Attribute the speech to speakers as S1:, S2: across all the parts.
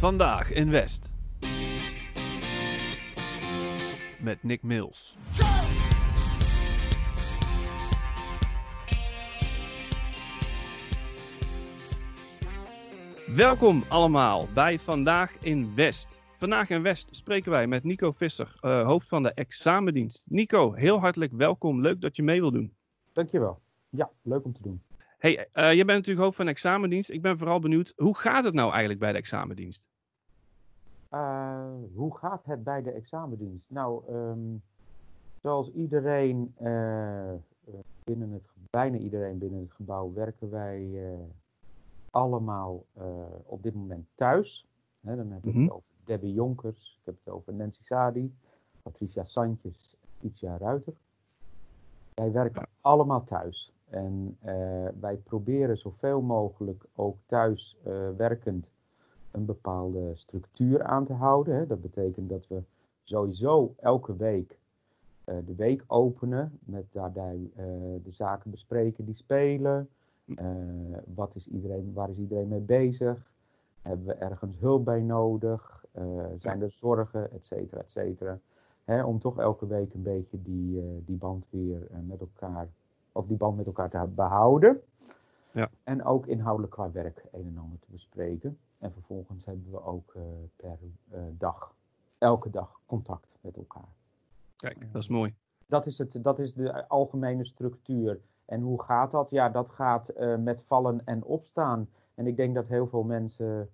S1: Vandaag in West. Met Nick Mills. Welkom allemaal bij Vandaag in West. Vandaag in West spreken wij met Nico Visser, uh, hoofd van de examendienst. Nico, heel hartelijk welkom. Leuk dat je mee wil doen.
S2: Dankjewel. Ja, leuk om te doen.
S1: Hey, uh, je bent natuurlijk hoofd van de examendienst. Ik ben vooral benieuwd, hoe gaat het nou eigenlijk bij de examendienst?
S2: Uh, hoe gaat het bij de examendienst? Nou, um, zoals iedereen binnen het, bijna iedereen binnen het gebouw werken wij allemaal op dit moment thuis. Dan heb ik mm -hmm. het over Debbie Jonkers, ik heb het over Nancy Sadi, Patricia Santjes, Titia Ruiter. Wij werken allemaal thuis. En uh, wij proberen zoveel mogelijk ook thuis uh, werkend een bepaalde structuur aan te houden. Hè. Dat betekent dat we sowieso elke week uh, de week openen met daarbij de zaken bespreken die spelen. wat is iedereen, waar is iedereen mee bezig? Hebben we ergens hulp bij nodig? zijn er zorgen, et cetera, et cetera. Hè, om toch elke week een beetje die, die band weer met elkaar of die band met elkaar te behouden.
S1: Ja.
S2: En ook inhoudelijk qua werk een en ander te bespreken. En vervolgens hebben we ook uh, per uh, dag, elke dag contact met elkaar.
S1: Kijk, dat is mooi.
S2: Dat is, het, dat is de algemene structuur. En hoe gaat dat? Ja, dat gaat uh, met vallen en opstaan. En ik denk dat heel veel mensen,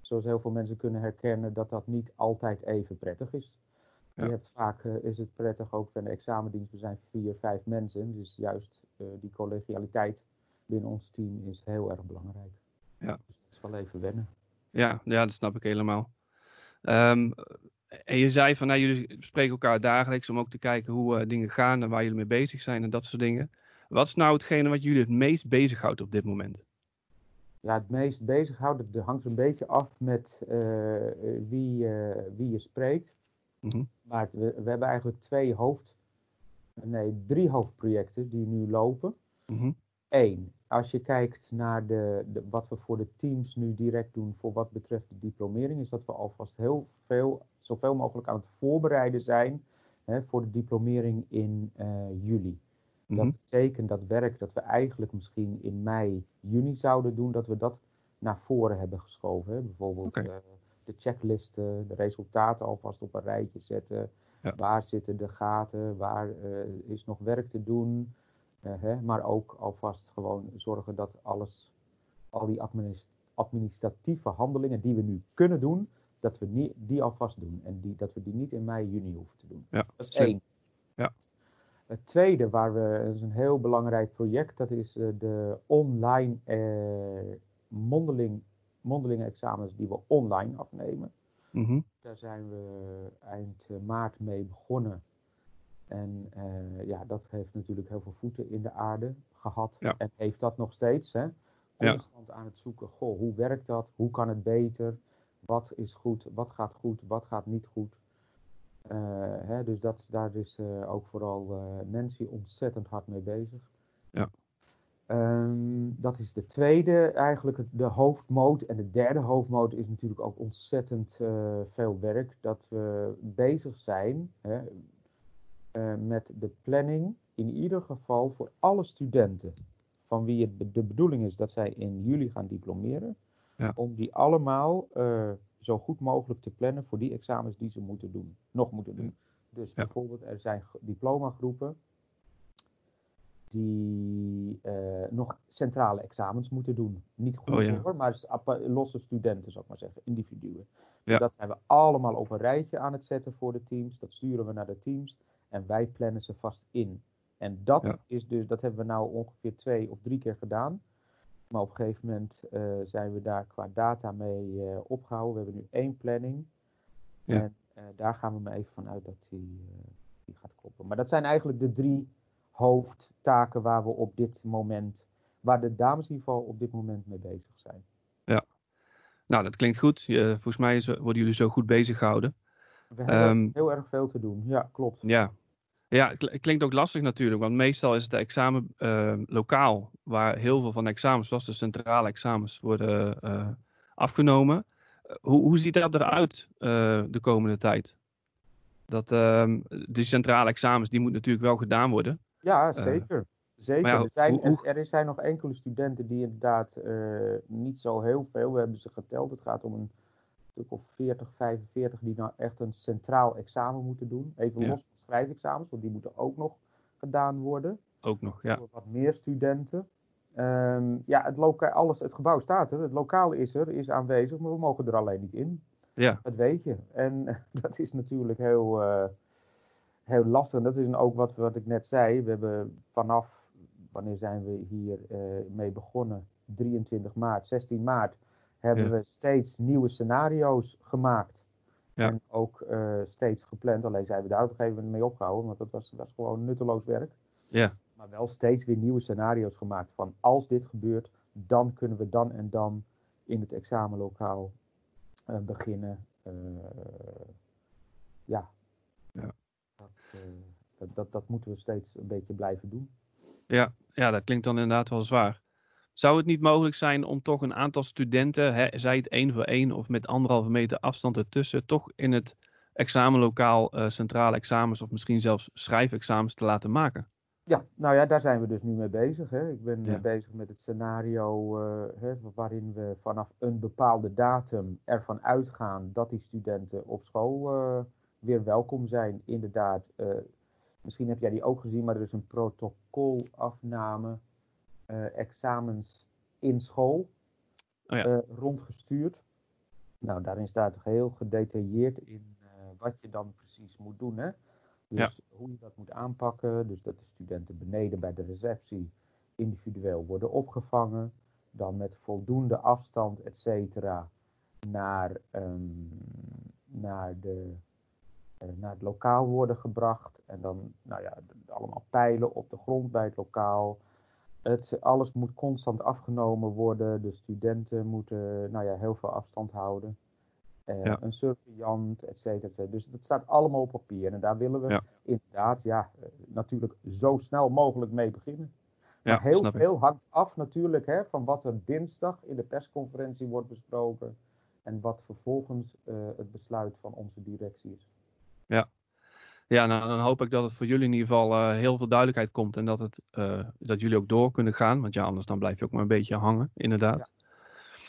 S2: zoals heel veel mensen kunnen herkennen, dat dat niet altijd even prettig is. Ja. Je hebt vaak uh, is het prettig ook bij de examendienst. We zijn vier, vijf mensen. Dus juist uh, die collegialiteit binnen ons team is heel erg belangrijk.
S1: Ja.
S2: Dus dat is wel even wennen.
S1: Ja, ja dat snap ik helemaal. Um, en je zei van, nou, jullie spreken elkaar dagelijks om ook te kijken hoe uh, dingen gaan en waar jullie mee bezig zijn en dat soort dingen. Wat is nou hetgene wat jullie het meest bezighoudt op dit moment?
S2: Ja, het meest bezighoudt, dat hangt een beetje af met wie, wie je spreekt.
S1: Mm -hmm.
S2: Maar we, we, hebben eigenlijk twee hoofd, nee, drie hoofdprojecten die nu lopen.
S1: Mm -hmm.
S2: Eén, als je kijkt naar de, de, wat we voor de teams nu direct doen voor wat betreft de diplomering, is dat we alvast heel veel, zoveel mogelijk aan het voorbereiden zijn hè, voor de diplomering in uh, juli.
S1: Mhm.
S2: Mm -hmm. Dat betekent dat werk dat we eigenlijk misschien in mei, juni zouden doen, dat we dat naar voren hebben geschoven. Hè. Bijvoorbeeld
S1: okay.
S2: uh, de checklisten, de resultaten alvast op een rijtje zetten.
S1: Ja.
S2: Waar zitten de gaten? Waar uh, is nog werk te doen? Uh, hè? Maar ook alvast gewoon zorgen dat alles, al die administ administratieve handelingen die we nu kunnen doen, dat we nie, die alvast doen. En die, dat we die niet in mei, juni hoeven te doen.
S1: Ja.
S2: Dat is één.
S1: Ja.
S2: Het tweede, waar we, dat is een heel belangrijk project, dat is uh, de online mondeling mondelinge examens die we online afnemen.
S1: Mm -hmm.
S2: Daar zijn we eind maart mee begonnen. En uh, ja, dat heeft natuurlijk heel veel voeten in de aarde gehad.
S1: Ja.
S2: En heeft dat nog steeds. Hè? Constant ja. aan het zoeken, goh, hoe werkt dat? Hoe kan het beter? Wat is goed? Wat gaat goed? Wat gaat niet goed? Uh, hè, dus dat, daar is uh, ook vooral Nancy ontzettend hard mee bezig.
S1: Ja.
S2: Um, dat is de tweede, eigenlijk de hoofdmoot. En de derde hoofdmoot is natuurlijk ook ontzettend uh, veel werk. Dat we bezig zijn hè, uh, met de planning, in ieder geval voor alle studenten. Van wie het de bedoeling is dat zij in juli gaan diplomeren.
S1: Ja.
S2: Om die allemaal uh, zo goed mogelijk te plannen voor die examens die ze moeten doen. Nog moeten doen. Dus
S1: Ja.
S2: bijvoorbeeld, er zijn diplomagroepen die nog centrale examens moeten doen. Niet goed
S1: Oh, ja.
S2: hoor, maar losse studenten, zou ik maar zeggen, individuen.
S1: Ja.
S2: Dus dat zijn we allemaal op een rijtje aan het zetten voor de teams. Dat sturen we naar de teams en wij plannen ze vast in. En dat
S1: Ja.
S2: is dus, dat hebben we nou ongeveer twee of drie keer gedaan. Maar op een gegeven moment uh, zijn we daar qua data mee uh, opgehouden. We hebben nu één planning.
S1: Ja.
S2: En daar gaan we maar even vanuit dat die, die gaat kloppen. Maar dat zijn eigenlijk de drie hoofdtaken waar we op dit moment, waar de dames in ieder geval op dit moment mee bezig zijn.
S1: Ja, nou dat klinkt goed. Je, volgens mij is, worden jullie zo goed bezig gehouden.
S2: We hebben
S1: Ehm,
S2: heel erg veel te doen, ja klopt.
S1: Ja, ja het kl- het klinkt ook lastig natuurlijk, want meestal is het examen eh, lokaal, waar heel veel van de examens, zoals de centrale examens, worden eh, afgenomen. hoe, hoe ziet dat eruit de komende tijd? Dat, ehm, de centrale examens, die moeten natuurlijk wel gedaan worden.
S2: Ja, zeker. Zeker. er, zijn, er, zijn nog enkele studenten die inderdaad niet zo heel veel, we hebben ze geteld, het gaat om een stuk of 40, 45 die nou echt een centraal examen moeten doen. Even los van schrijfexamens, want die moeten ook nog gedaan worden.
S1: Ook nog, ja.
S2: Door wat meer studenten. Um, ja, het, alles, het gebouw staat er, het lokaal is er, is aanwezig, maar we mogen er alleen niet in.
S1: Ja.
S2: Dat weet je. En dat is natuurlijk heel, uh, heel lastig. En dat is ook wat, wat ik net zei. We hebben vanaf, wanneer zijn we hier uh, mee begonnen? 23 maart, 16 maart hebben we steeds nieuwe scenario's gemaakt. Ja. En ook uh, steeds gepland. Alleen zijn we daar op een gegeven moment mee opgehouden, want dat was, was gewoon nutteloos werk.
S1: Ja.
S2: Maar wel steeds weer nieuwe scenario's gemaakt van als dit gebeurt, dan kunnen we dan en dan in het examenlokaal uh, beginnen. Ja. Dat, dat, dat, dat, moeten we steeds een beetje blijven doen.
S1: Ja, ja, dat klinkt dan inderdaad wel zwaar. Zou het niet mogelijk zijn om toch een aantal studenten, hè, zij het één voor één of met anderhalve meter afstand ertussen, toch in het examenlokaal uh, centrale examens of misschien zelfs schrijfexamens te laten maken?
S2: Ja, nou ja, daar zijn we dus nu mee bezig. Hè. Ik ben ja. bezig met het scenario uh, hè, waarin we vanaf een bepaalde datum ervan uitgaan dat die studenten op school uh, weer welkom zijn. Inderdaad, misschien heb jij die ook gezien, maar er is een protocolafname uh, examens in school
S1: oh ja.
S2: uh, rondgestuurd. Nou, daarin staat heel gedetailleerd in wat je dan precies moet doen. Hè? Dus ja. hoe je dat moet aanpakken. Dus dat de studenten beneden bij de receptie individueel worden opgevangen. Dan met voldoende afstand, et cetera, naar, um, naar, de, naar het lokaal worden gebracht. En dan, nou ja, allemaal pijlen op de grond bij het lokaal. Het, alles moet constant afgenomen worden. De studenten moeten nou ja, heel veel afstand houden. Uh, ja. Een surveillant, et cetera, et cetera. Dus dat staat allemaal op papier. En daar willen we ja. inderdaad ja, eh, natuurlijk zo snel mogelijk mee beginnen. Maar heel veel hangt af natuurlijk hè, van wat er dinsdag in de persconferentie wordt besproken. En wat vervolgens uh, het besluit van onze directie is.
S1: Ja, ja, nou, dan hoop ik dat het voor jullie in ieder geval uh, heel veel duidelijkheid komt en dat, het, uh, dat jullie ook door kunnen gaan. Want ja, anders dan blijf je ook maar een beetje hangen, inderdaad. Ja.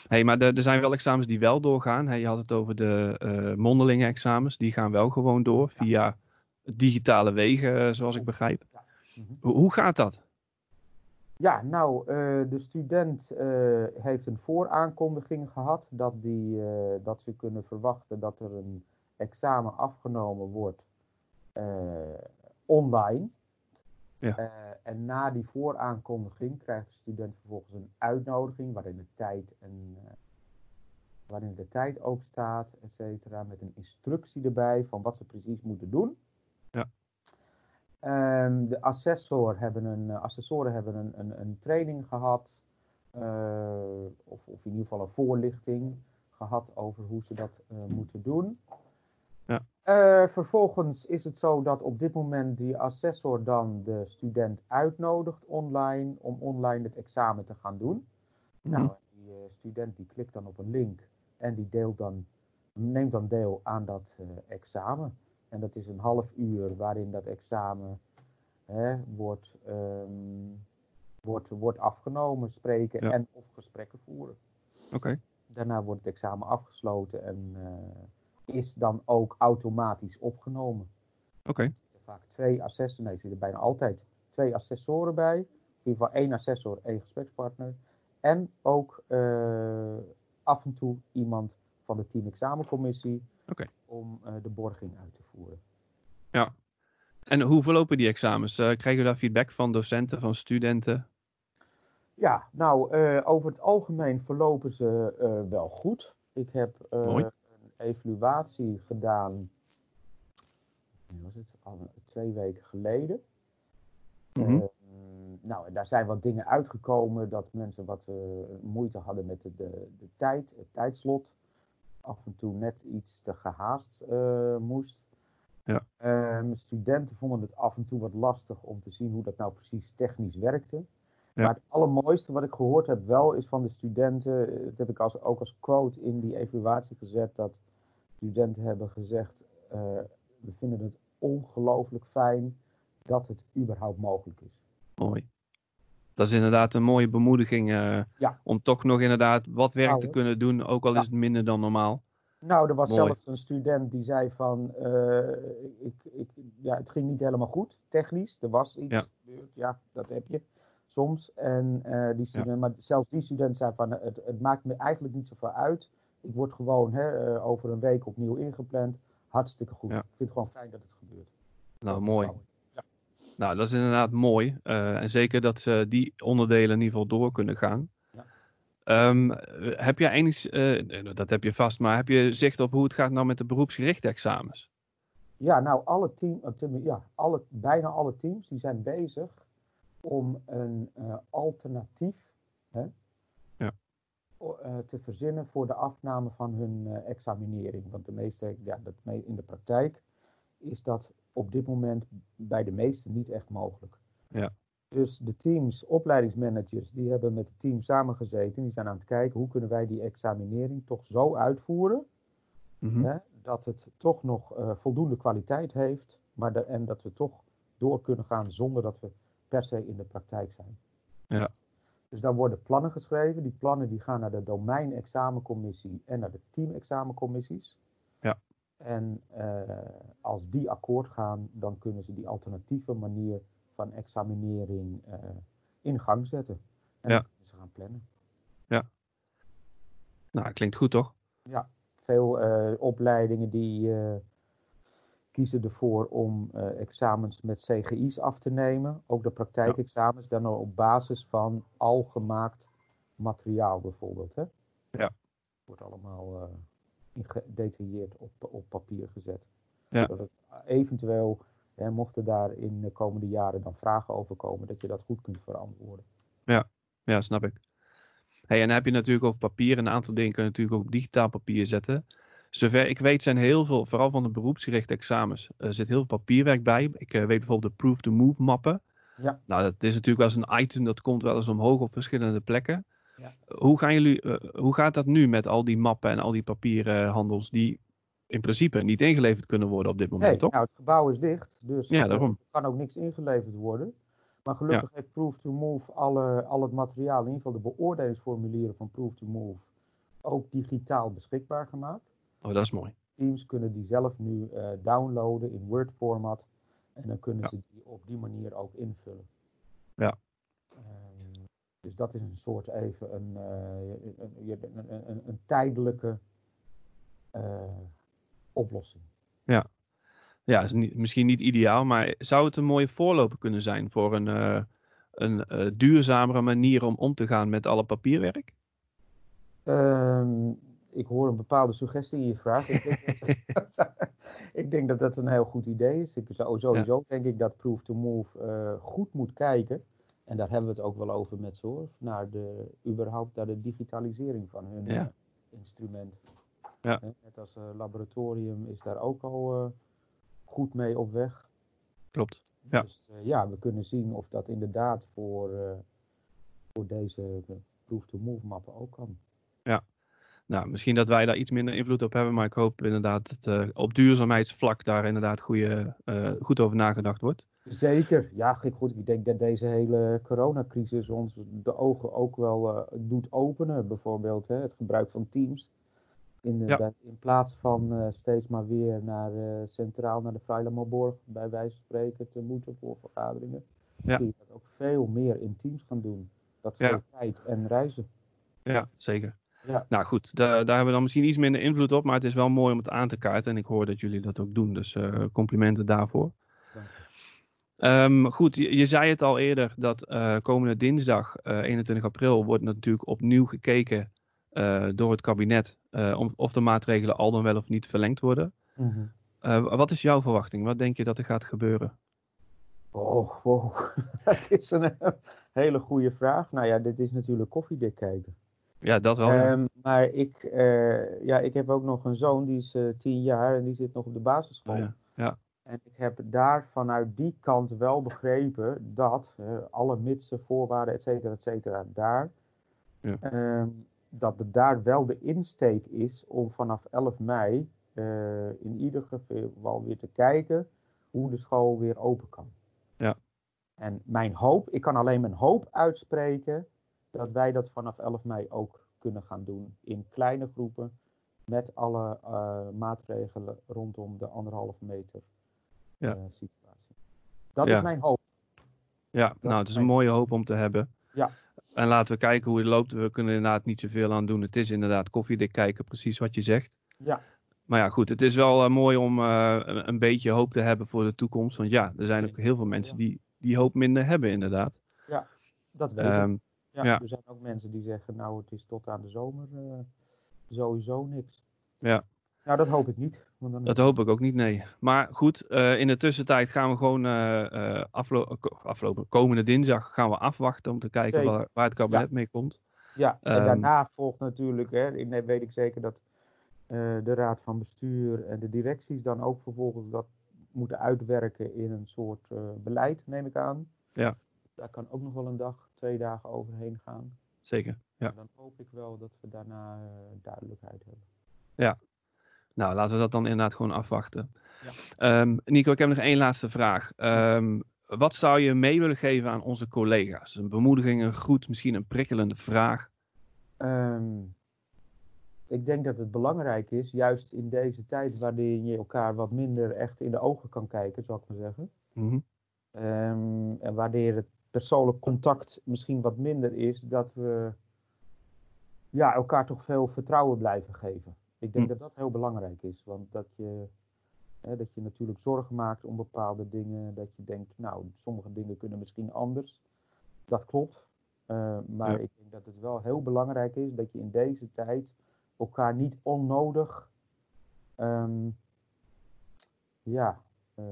S1: Hey, maar er zijn wel examens die wel doorgaan. Hey, je had het over de uh, mondelinge examens. Die gaan wel gewoon door via digitale wegen, zoals ik begrijp. Ja. Mm -hmm. Hoe gaat dat?
S2: Ja, nou, de student heeft een vooraankondiging gehad dat, die, dat ze kunnen verwachten dat er een examen afgenomen wordt uh, online.
S1: Ja.
S2: Uh, en na die vooraankondiging krijgt de student vervolgens een uitnodiging waarin de tijd, en, uh, waarin de tijd ook staat, et cetera, met een instructie erbij van wat ze precies moeten doen.
S1: Ja.
S2: Um, de assessor hebben een, assessoren hebben een, een, een training gehad, of, of in ieder geval een voorlichting gehad over hoe ze dat moeten doen. Uh, vervolgens is het zo dat op dit moment die assessor dan de student uitnodigt online om online het examen te gaan doen. Mm -hmm. Nou, die uh, student die klikt dan op een link en die deelt dan, neemt dan deel aan dat uh, examen. En dat is een half uur waarin dat examen hè, wordt, um, wordt, wordt afgenomen, spreken ja. en of gesprekken voeren.
S1: Oké. Okay.
S2: Daarna wordt het examen afgesloten en is dan ook automatisch opgenomen.
S1: Oké. Okay.
S2: Er zitten vaak twee assessoren, nee, er zitten bijna altijd twee assessoren bij. In ieder geval één assessor, één gesprekspartner. En ook uh, af en toe iemand van de team-examencommissie
S1: okay.
S2: om uh, de borging uit te voeren.
S1: Ja. En hoe verlopen die examens? Uh, krijgen we daar feedback van docenten, van studenten?
S2: Ja, nou, over het algemeen verlopen ze wel goed. Ik heb
S1: Mooi
S2: evaluatie gedaan, was het, al twee weken geleden.
S1: Mm -hmm.
S2: uh, nou, daar zijn wat dingen uitgekomen dat mensen wat uh, moeite hadden met de, de, de, tijd, het tijdslot. Af en toe net iets te gehaast uh, moest.
S1: Ja.
S2: Studenten vonden het af en toe wat lastig om te zien hoe dat nou precies technisch werkte. Maar het allermooiste wat ik gehoord heb wel is van de studenten, dat heb ik als, ook als quote in die evaluatie gezet, dat studenten hebben gezegd, uh, we vinden het ongelooflijk fijn dat het überhaupt mogelijk is.
S1: Mooi. Dat is inderdaad een mooie bemoediging uh, ja. om toch nog inderdaad wat werk nou, te kunnen doen, ook al is het minder dan normaal.
S2: Nou, er was zelfs een student die zei van, uh, ik, ik, ja, het ging niet helemaal goed, technisch. Er was iets, ja, ja dat heb je soms. En uh, die student, maar zelfs die student zei van, het, het, maakt me eigenlijk niet zoveel uit. Ik word gewoon hè, over een week opnieuw ingepland. Hartstikke goed. Ik vind het gewoon fijn dat het gebeurt.
S1: Nou, mooi. Nou, dat is inderdaad mooi. Uh, en zeker dat ze die onderdelen in ieder geval door kunnen gaan. Um, heb je enig, uh, dat heb je vast, maar heb je zicht op hoe het gaat nou met de beroepsgerichte examens?
S2: Ja, nou, alle team, ja, alle, bijna alle teams die zijn bezig om een uh, alternatief hè,
S1: ja.
S2: Te verzinnen voor de afname van hun examinering. Want de meeste, ja, dat in de praktijk is dat op dit moment bij de meesten niet echt mogelijk.
S1: Ja.
S2: Dus de teams, opleidingsmanagers, die hebben met het team samengezeten. Die zijn aan het kijken hoe kunnen wij die examinering toch zo uitvoeren.
S1: Mm
S2: hè, dat het toch nog uh, voldoende kwaliteit heeft. Maar de, en dat we toch door kunnen gaan zonder dat we per se in de praktijk zijn.
S1: Ja.
S2: Dus dan worden plannen geschreven. Die plannen die gaan naar de domeinexamencommissie en naar de teamexamencommissies.
S1: Ja.
S2: En uh, als die akkoord gaan, dan kunnen ze die alternatieve manier van examinering uh, in gang zetten. En
S1: ja.
S2: ze gaan plannen.
S1: Ja. Nou, klinkt goed toch?
S2: Ja, veel uh, opleidingen die kiezen ervoor om examens met CGI's af te nemen. Ook de praktijkexamens, dan op basis van al gemaakt materiaal bijvoorbeeld. Hè?
S1: Ja.
S2: Wordt allemaal gedetailleerd op, op papier gezet.
S1: Ja.
S2: Zodat het eventueel Hè, mochten daar in de komende jaren dan vragen over komen, dat je dat goed kunt verantwoorden.
S1: Ja, ja snap ik. Hey, en dan heb je natuurlijk over papier. Een aantal dingen kun je natuurlijk ook op digitaal papier zetten. Zover ik weet zijn heel veel, vooral van de beroepsgerichte examens, er zit heel veel papierwerk bij. Ik uh, weet bijvoorbeeld de Proof to Move mappen.
S2: Ja.
S1: Nou, dat is natuurlijk wel eens een item dat komt wel eens omhoog op verschillende plekken.
S2: Ja.
S1: Hoe, gaan jullie, uh, hoe gaat dat nu met al die mappen en al die papierhandels die in principe niet ingeleverd kunnen worden op dit moment,
S2: nee,
S1: toch?
S2: Nou, het gebouw is dicht, dus
S1: ja, daarom.
S2: er kan ook niks ingeleverd worden. Maar gelukkig heeft Proof to Move alle, al het materiaal, in ieder geval de beoordelingsformulieren van Proof to Move, ook digitaal beschikbaar gemaakt.
S1: Oh, dat is mooi.
S2: Teams kunnen die zelf nu uh, downloaden in Word format en dan kunnen ja. ze die op die manier ook invullen.
S1: Ja.
S2: Um, dus dat is een soort even een, uh, een, een, een, een tijdelijke uh, oplossing.
S1: Ja, ja is niet, misschien niet ideaal, maar zou het een mooie voorloper kunnen zijn voor een, een duurzamere manier om om te gaan met alle papierwerk?
S2: Um, ik hoor een bepaalde suggestie in je vraag. ik, denk dat, dat een heel goed idee is. Ik zou sowieso ja. denk ik dat Proof to Move uh, goed moet kijken. En daar hebben we het ook wel over met zorg. Naar de, überhaupt naar de digitalisering van hun
S1: ja.
S2: instrument.
S1: Ja.
S2: Net als uh, laboratorium is daar ook al uh, goed mee op weg.
S1: Klopt. Ja.
S2: Dus ja, we kunnen zien of dat inderdaad voor, voor deze proof-to-move mappen ook kan.
S1: Ja. Nou, misschien dat wij daar iets minder invloed op hebben, maar ik hoop inderdaad dat op duurzaamheidsvlak daar inderdaad goede, goed over nagedacht wordt.
S2: Zeker, ja, goed. Ik denk dat deze hele coronacrisis ons de ogen ook wel doet openen. Bijvoorbeeld hè, het gebruik van Teams. In, de,
S1: Ja.
S2: bij- in plaats van eh, steeds maar weer naar eh, centraal naar de Vrijlamoborg bij wijze van spreken te moeten voor vergaderingen.
S1: Ja.
S2: Kun je dat ook veel meer in teams gaan doen. Dat
S1: Ja.
S2: scheelt tijd en reizen.
S1: Ja, zeker.
S2: Ja.
S1: Nou goed, da- daar hebben we dan misschien iets minder invloed op, maar het is wel mooi om het aan te kaarten. En ik hoor dat jullie dat ook doen, dus eh, complimenten daarvoor. Ehm, goed, je, je zei het al eerder dat eh, komende dinsdag, eh, 21 april, wordt natuurlijk opnieuw gekeken eh, door het kabinet eh, om, of de maatregelen al dan wel of niet verlengd worden.
S2: Mhm.
S1: Eh, wat is jouw verwachting? Wat denk je dat er gaat gebeuren?
S2: Oh, wow. Het is een eh, hele goede vraag. Nou ja, dit is natuurlijk koffiedik kijken.
S1: Ja, dat wel.
S2: Ehm, maar ik, eh, ja, ik heb ook nog een zoon, die is eh, tien jaar en die zit nog op de basisschool.
S1: Oh ja. Ja.
S2: En ik heb daar vanuit die kant wel begrepen dat alle mitsen, voorwaarden, et cetera, et cetera, daar, ja. Ehm, dat er daar wel de insteek is om vanaf 11 mei uh, in ieder geval weer te kijken hoe de school weer open kan.
S1: Ja.
S2: En mijn hoop, ik kan alleen mijn hoop uitspreken dat wij dat vanaf 11 mei ook kunnen gaan doen in kleine groepen met alle uh, maatregelen rondom de anderhalve meter ja. uh, situatie. Dat is mijn hoop.
S1: Ja, nou, het is een mooie hoop om te hebben.
S2: Ja.
S1: En laten we kijken hoe het loopt. We kunnen inderdaad niet zoveel aan doen. Het is inderdaad koffiedik kijken, precies wat je zegt.
S2: Ja.
S1: Maar ja, goed, het is wel uh, mooi om een beetje hoop te hebben voor de toekomst. Want ja, er zijn ook heel veel mensen die die hoop minder hebben, inderdaad.
S2: Ja, dat weet um, ik. Ja, ja, Er zijn ook mensen die zeggen, nou, het is tot aan de zomer uh, sowieso niks.
S1: Ja.
S2: Nou, dat hoop ik niet.
S1: Want dan dat hoop ik ook niet, nee. Maar goed, uh, in de tussentijd gaan we gewoon uh, aflo aflopen. Komende dinsdag gaan we afwachten om te kijken waar, waar, het kabinet
S2: ja.
S1: mee komt.
S2: Ja, en um, daarna volgt natuurlijk, hè, ik weet ik zeker dat de raad van bestuur en de directies dan ook vervolgens dat moeten uitwerken in een soort beleid, neem ik aan.
S1: Ja.
S2: Daar kan ook nog wel een dag, twee dagen overheen gaan.
S1: Zeker, ja.
S2: En dan hoop ik wel dat we daarna uh, duidelijkheid hebben.
S1: Ja, nou laten we dat dan inderdaad gewoon afwachten. Ja. Um, Nico, ik heb nog één laatste vraag. Um, wat zou je mee willen geven aan onze collega's? Een bemoediging, een groet, misschien een prikkelende vraag?
S2: Um, ik denk dat het belangrijk is, juist in deze tijd waarin je elkaar wat minder echt in de ogen kan kijken, zou ik maar zeggen.
S1: Mm -hmm.
S2: um, en wanneer het persoonlijk contact misschien wat minder is, dat we ja, elkaar toch veel vertrouwen blijven geven. Ik denk mm. dat dat heel belangrijk is, want dat je, hè, dat je natuurlijk zorgen maakt om bepaalde dingen, dat je denkt, nou, sommige dingen kunnen misschien anders. Dat klopt. Uh, maar ja. ik denk dat het wel heel belangrijk is dat je in deze tijd elkaar niet onnodig, um, ja, uh,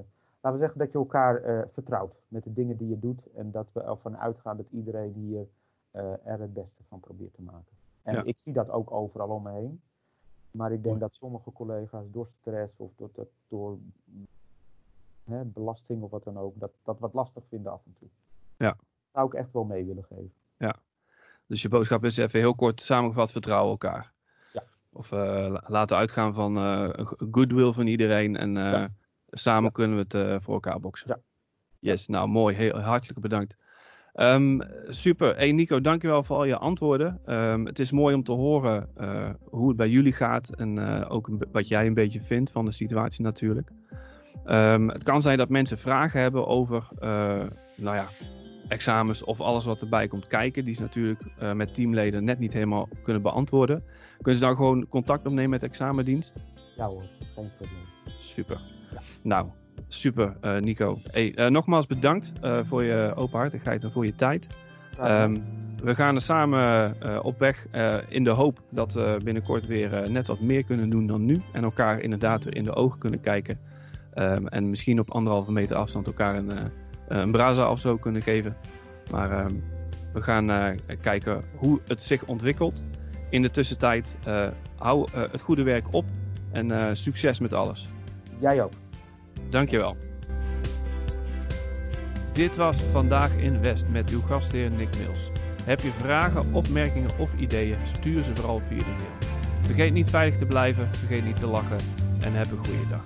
S2: laten we zeggen dat je elkaar uh, vertrouwt met de dingen die je doet en dat we ervan uitgaan dat iedereen hier uh, er het beste van probeert te maken. En ja. ik zie dat ook overal om me heen. Maar ik denk ja. dat sommige collega's door stress of door, door, door hè, belasting of wat dan ook, dat, dat wat lastig vinden af en toe.
S1: Ja.
S2: Dat zou ik echt wel mee willen geven.
S1: Ja. Dus je boodschap is even heel kort samengevat, vertrouwen elkaar. Of uh, laten uitgaan van goodwill van iedereen. En ja. Samen kunnen we het voor elkaar boksen.
S2: Ja.
S1: Yes, nou mooi. Heel hartelijk bedankt. Um, super. Hey Nico, dankjewel voor al je antwoorden. Um, het is mooi om te horen hoe het bij jullie gaat. En ook wat jij een beetje vindt van de situatie natuurlijk. Um, het kan zijn dat mensen vragen hebben over nou ja, examens of alles wat erbij komt kijken. Die ze natuurlijk met teamleden net niet helemaal kunnen beantwoorden. Kunnen ze dan gewoon contact opnemen met de examendienst?
S2: Ja hoor, geen probleem.
S1: Super. Nou, super uh, Nico. Hey, uh, nogmaals bedankt voor je openhartigheid en voor je tijd. Um, we gaan er samen op weg in de hoop dat we binnenkort weer net wat meer kunnen doen dan nu. En elkaar inderdaad weer in de ogen kunnen kijken. Um, en misschien op anderhalve meter afstand elkaar een eh, een braza of zo kunnen geven. Maar ehm, we gaan uh, kijken hoe het zich ontwikkelt. In de tussentijd uh, hou het goede werk op en succes met alles.
S2: Jij ook.
S1: Dankjewel. Dit was Vandaag in West met uw gastheer Nick Mills. Heb je vragen, opmerkingen of ideeën, stuur ze vooral via de mail. Vergeet niet veilig te blijven, vergeet niet te lachen en heb een goede dag.